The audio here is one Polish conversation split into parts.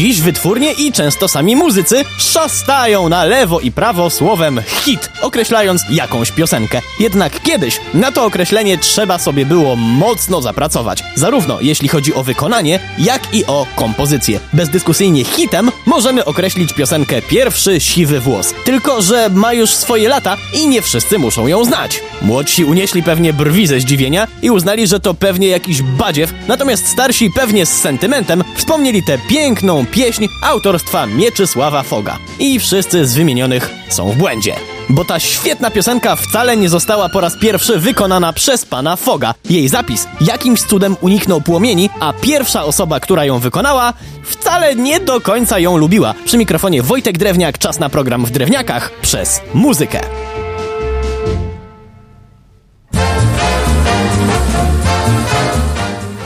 Dziś wytwórnie i często sami muzycy szastają na lewo i prawo słowem hit, określając jakąś piosenkę. Jednak kiedyś na to określenie trzeba sobie było mocno zapracować. Zarówno jeśli chodzi o wykonanie, jak i o kompozycję. Bezdyskusyjnie hitem możemy określić piosenkę Pierwszy siwy włos. Tylko, że ma już swoje lata i nie wszyscy muszą ją znać. Młodsi unieśli pewnie brwi ze zdziwienia i uznali, że to pewnie jakiś badziew, natomiast starsi pewnie z sentymentem wspomnieli tę piękną pieśń autorstwa Mieczysława Foga. I wszyscy z wymienionych są w błędzie. Bo ta świetna piosenka wcale nie została po raz pierwszy wykonana przez pana Foga. Jej zapis jakimś cudem uniknął płomieni, a pierwsza osoba, która ją wykonała, wcale nie do końca ją lubiła. Przy mikrofonie Wojtek Drewniak, czas na program w Drewniakach przez muzykę.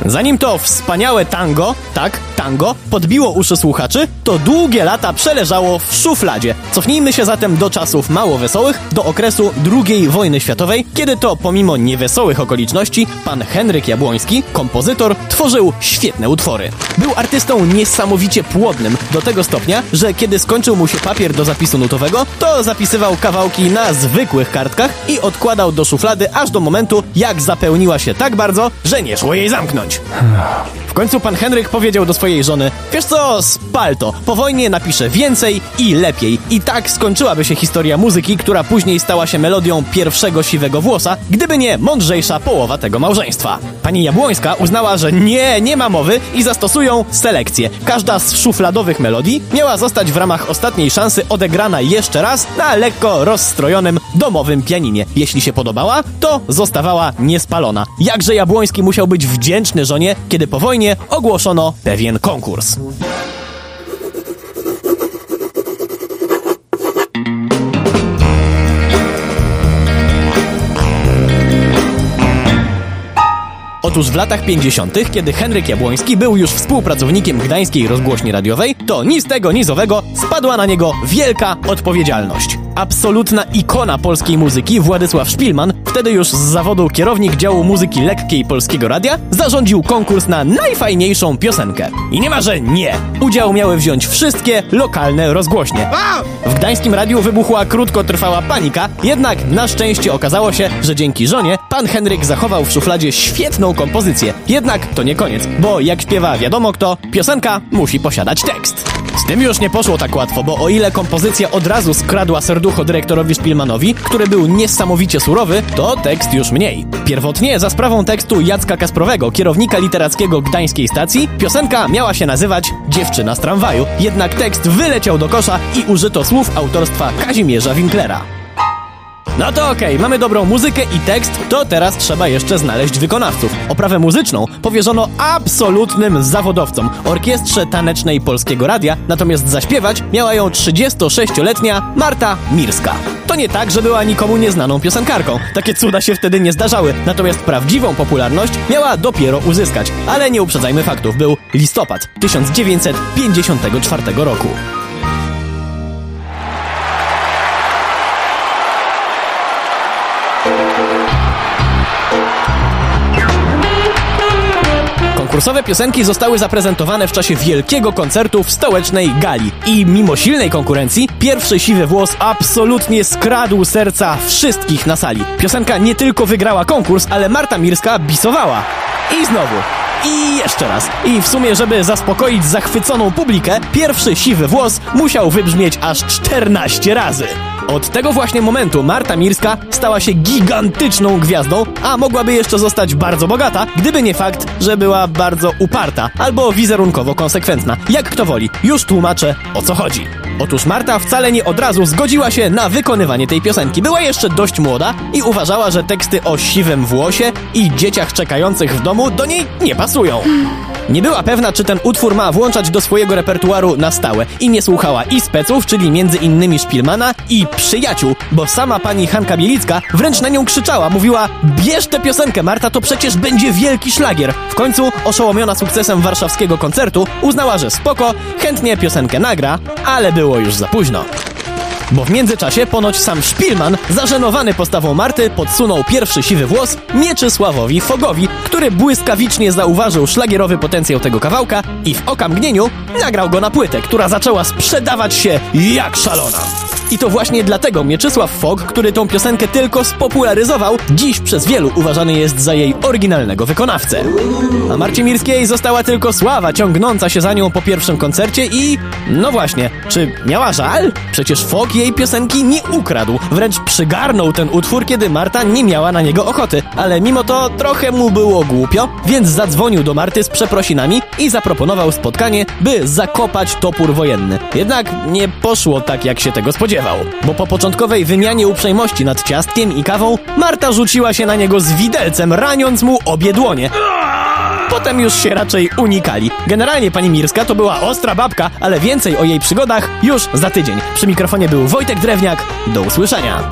Zanim to wspaniałe tango, tak, tango, podbiło uszy słuchaczy, to długie lata przeleżało w szufladzie. Cofnijmy się zatem do czasów mało wesołych, do okresu II wojny światowej, kiedy to pomimo niewesołych okoliczności pan Henryk Jabłoński, kompozytor, tworzył świetne utwory. Był artystą niesamowicie płodnym, do tego stopnia, że kiedy skończył mu się papier do zapisu nutowego, to zapisywał kawałki na zwykłych kartkach i odkładał do szuflady aż do momentu, jak zapełniła się tak bardzo, że nie szło jej zamknąć. 아, W końcu pan Henryk powiedział do swojej żony: Wiesz co, spal to. Po wojnie napiszę więcej i lepiej. I tak skończyłaby się historia muzyki, która później stała się melodią pierwszego siwego włosa, gdyby nie mądrzejsza połowa tego małżeństwa. Pani Jabłońska uznała, że nie, nie ma mowy i zastosują selekcję. Każda z szufladowych melodii miała zostać w ramach ostatniej szansy odegrana jeszcze raz na lekko rozstrojonym domowym pianinie. Jeśli się podobała, to zostawała niespalona. Jakże Jabłoński musiał być wdzięczny żonie, kiedy po wojnie ogłoszono pewien konkurs. Otóż w latach 50., kiedy Henryk Jabłoński był już współpracownikiem gdańskiej rozgłośni radiowej, to ni z tego, ni owego spadła na niego wielka odpowiedzialność. Absolutna ikona polskiej muzyki Władysław Szpilman, wtedy już z zawodu kierownik działu muzyki lekkiej Polskiego Radia, zarządził konkurs na najfajniejszą piosenkę. I nie ma, że nie! Udział miały wziąć wszystkie lokalne rozgłośnie. W gdańskim radiu wybuchła krótkotrwała panika, jednak na szczęście okazało się, że dzięki żonie pan Henryk zachował w szufladzie świetną kompozycję. Jednak to nie koniec, bo jak śpiewa wiadomo kto, piosenka musi posiadać tekst. Z tym już nie poszło tak łatwo, bo o ile kompozycja od razu skradła serducho dyrektorowi Szpilmanowi, który był niesamowicie surowy, to tekst już mniej. Pierwotnie za sprawą tekstu Jacka Kasprowego, kierownika literackiego gdańskiej stacji, piosenka miała się nazywać Dziewczyna z tramwaju, jednak tekst wyleciał do kosza i użyto słów autorstwa Kazimierza Winklera. No to okej, mamy dobrą muzykę i tekst, to teraz trzeba jeszcze znaleźć wykonawców. Oprawę muzyczną powierzono absolutnym zawodowcom, orkiestrze tanecznej Polskiego Radia, natomiast zaśpiewać miała ją 36-letnia Marta Mirska. To nie tak, że była nikomu nieznaną piosenkarką. Takie cuda się wtedy nie zdarzały, natomiast prawdziwą popularność miała dopiero uzyskać. Ale nie uprzedzajmy faktów, był listopad 1954 roku. Konkursowe piosenki zostały zaprezentowane w czasie wielkiego koncertu w stołecznej gali. I mimo silnej konkurencji, pierwszy siwy włos absolutnie skradł serca wszystkich na sali. Piosenka nie tylko wygrała konkurs, ale Marta Mirska bisowała. I znowu. I jeszcze raz. I w sumie, żeby zaspokoić zachwyconą publikę, pierwszy siwy włos musiał wybrzmieć aż 14 razy. Od tego właśnie momentu Marta Mirska stała się gigantyczną gwiazdą, a mogłaby jeszcze zostać bardzo bogata, gdyby nie fakt, że była bardzo uparta albo wizerunkowo konsekwentna. Jak kto woli, już tłumaczę o co chodzi. Otóż Marta wcale nie od razu zgodziła się na wykonywanie tej piosenki. Była jeszcze dość młoda i uważała, że teksty o siwym włosie i dzieciach czekających w domu do niej nie pasują. Nie była pewna, czy ten utwór ma włączać do swojego repertuaru na stałe i nie słuchała i speców, czyli między innymi Szpilmana i przyjaciół, bo sama pani Hanka Bielicka wręcz na nią krzyczała, mówiła bierz tę piosenkę Marta, to przecież będzie wielki szlagier. W końcu, oszołomiona sukcesem warszawskiego koncertu, uznała, że spoko, chętnie piosenkę nagra, ale było już za późno. Bo w międzyczasie ponoć sam Szpilman, zażenowany postawą Marty, podsunął pierwszy siwy włos Mieczysławowi Fogowi, który błyskawicznie zauważył szlagierowy potencjał tego kawałka i w okamgnieniu nagrał go na płytę, która zaczęła sprzedawać się jak szalona. I to właśnie dlatego Mieczysław Fog, który tą piosenkę tylko spopularyzował, dziś przez wielu uważany jest za jej oryginalnego wykonawcę. A Marcie Mirskiej została tylko sława ciągnąca się za nią po pierwszym koncercie i... No właśnie, czy miała żal? Przecież Fog jej piosenki nie ukradł, wręcz przygarnął ten utwór, kiedy Marta nie miała na niego ochoty, ale mimo to trochę mu było głupio, więc zadzwonił do Marty z przeprosinami i zaproponował spotkanie, by zakopać topór wojenny. Jednak nie poszło tak, jak się tego spodziewał, bo po początkowej wymianie uprzejmości nad ciastkiem i kawą, Marta rzuciła się na niego z widelcem, raniąc mu obie dłonie. Potem już się raczej unikali. Generalnie pani Mirska to była ostra babka, ale więcej o jej przygodach już za tydzień. Przy mikrofonie był Wojtek Drewniak. Do usłyszenia.